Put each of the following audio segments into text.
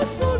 Jesús.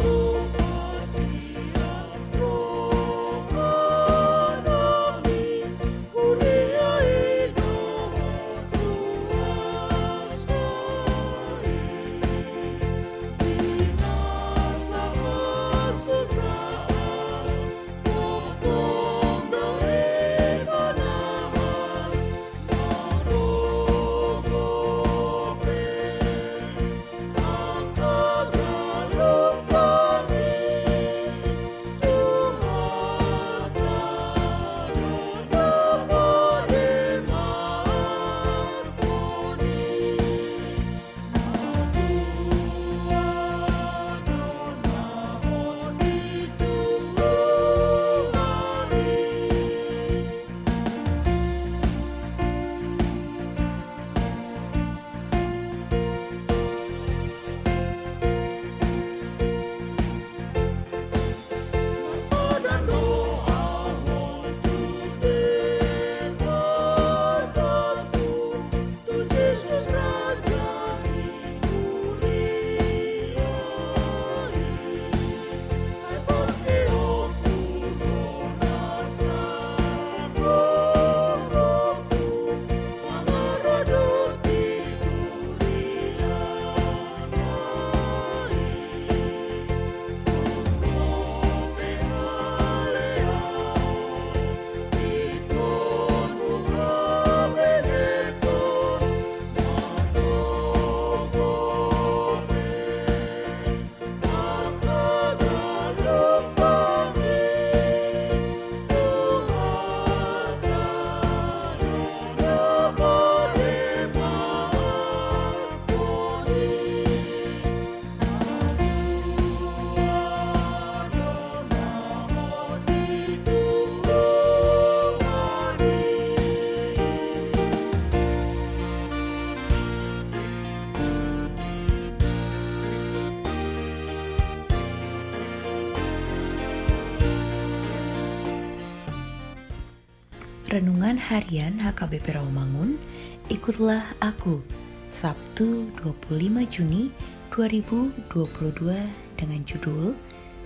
Renungan Harian HKBP Rawamangun, ikutlah aku, Sabtu 25 Juni 2022 dengan judul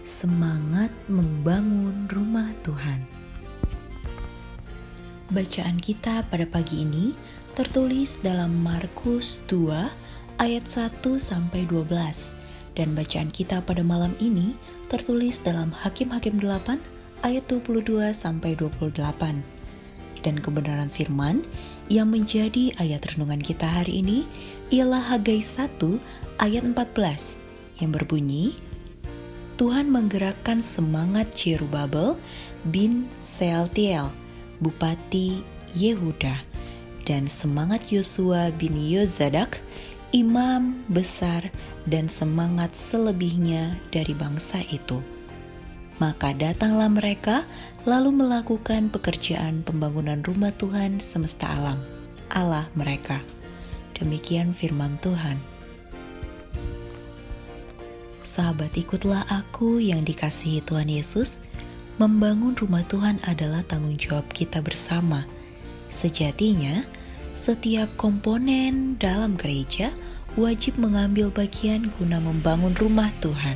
Semangat Membangun Rumah Tuhan. Bacaan kita pada pagi ini tertulis dalam Markus 2 ayat 1 sampai 12 dan bacaan kita pada malam ini tertulis dalam Hakim-hakim 8 ayat 22 sampai 28 dan kebenaran firman yang menjadi ayat renungan kita hari ini ialah Hagai 1 ayat 14 yang berbunyi Tuhan menggerakkan semangat Jerubabel bin Sealtiel, Bupati Yehuda, dan semangat Yosua bin Yozadak, imam besar dan semangat selebihnya dari bangsa itu. Maka datanglah mereka lalu melakukan pekerjaan pembangunan rumah Tuhan semesta alam, Allah mereka. Demikian firman Tuhan. Sahabat ikutlah aku yang dikasihi Tuhan Yesus, membangun rumah Tuhan adalah tanggung jawab kita bersama. Sejatinya, setiap komponen dalam gereja wajib mengambil bagian guna membangun rumah Tuhan.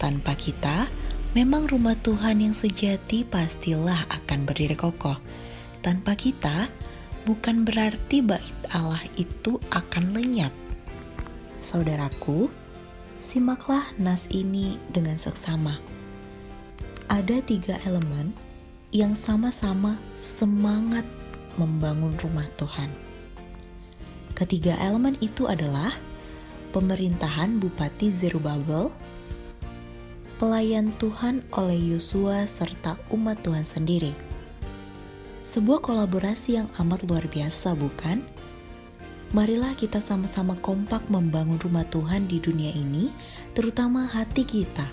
Tanpa kita, Memang rumah Tuhan yang sejati pastilah akan berdiri kokoh. Tanpa kita, bukan berarti bait Allah itu akan lenyap. Saudaraku, simaklah nas ini dengan seksama. Ada tiga elemen yang sama-sama semangat membangun rumah Tuhan. Ketiga elemen itu adalah pemerintahan Bupati Zerubabel, pelayan Tuhan oleh Yosua serta umat Tuhan sendiri. Sebuah kolaborasi yang amat luar biasa, bukan? Marilah kita sama-sama kompak membangun rumah Tuhan di dunia ini, terutama hati kita.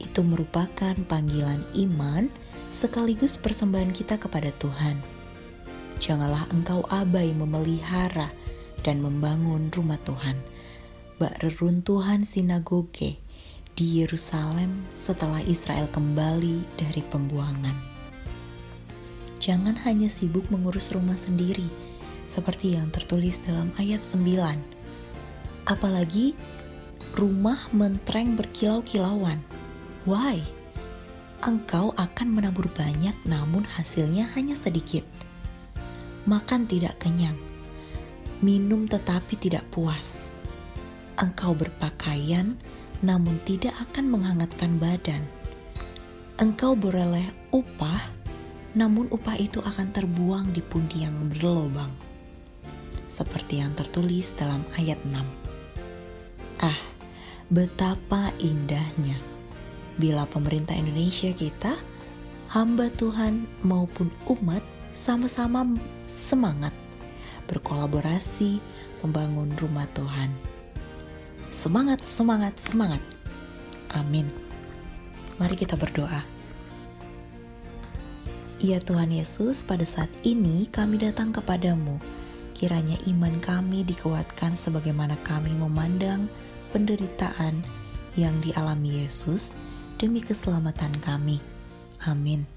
Itu merupakan panggilan iman sekaligus persembahan kita kepada Tuhan. Janganlah engkau abai memelihara dan membangun rumah Tuhan. Bak reruntuhan sinagoge, di Yerusalem setelah Israel kembali dari pembuangan. Jangan hanya sibuk mengurus rumah sendiri, seperti yang tertulis dalam ayat 9. Apalagi rumah mentreng berkilau-kilauan. Why? Engkau akan menabur banyak namun hasilnya hanya sedikit. Makan tidak kenyang, minum tetapi tidak puas. Engkau berpakaian namun tidak akan menghangatkan badan. Engkau beroleh upah, namun upah itu akan terbuang di pundi yang berlobang. Seperti yang tertulis dalam ayat 6. Ah, betapa indahnya bila pemerintah Indonesia kita, hamba Tuhan maupun umat sama-sama semangat berkolaborasi membangun rumah Tuhan. Semangat, semangat, semangat. Amin. Mari kita berdoa. Ya Tuhan Yesus, pada saat ini kami datang kepadamu. Kiranya iman kami dikuatkan sebagaimana kami memandang penderitaan yang dialami Yesus demi keselamatan kami. Amin.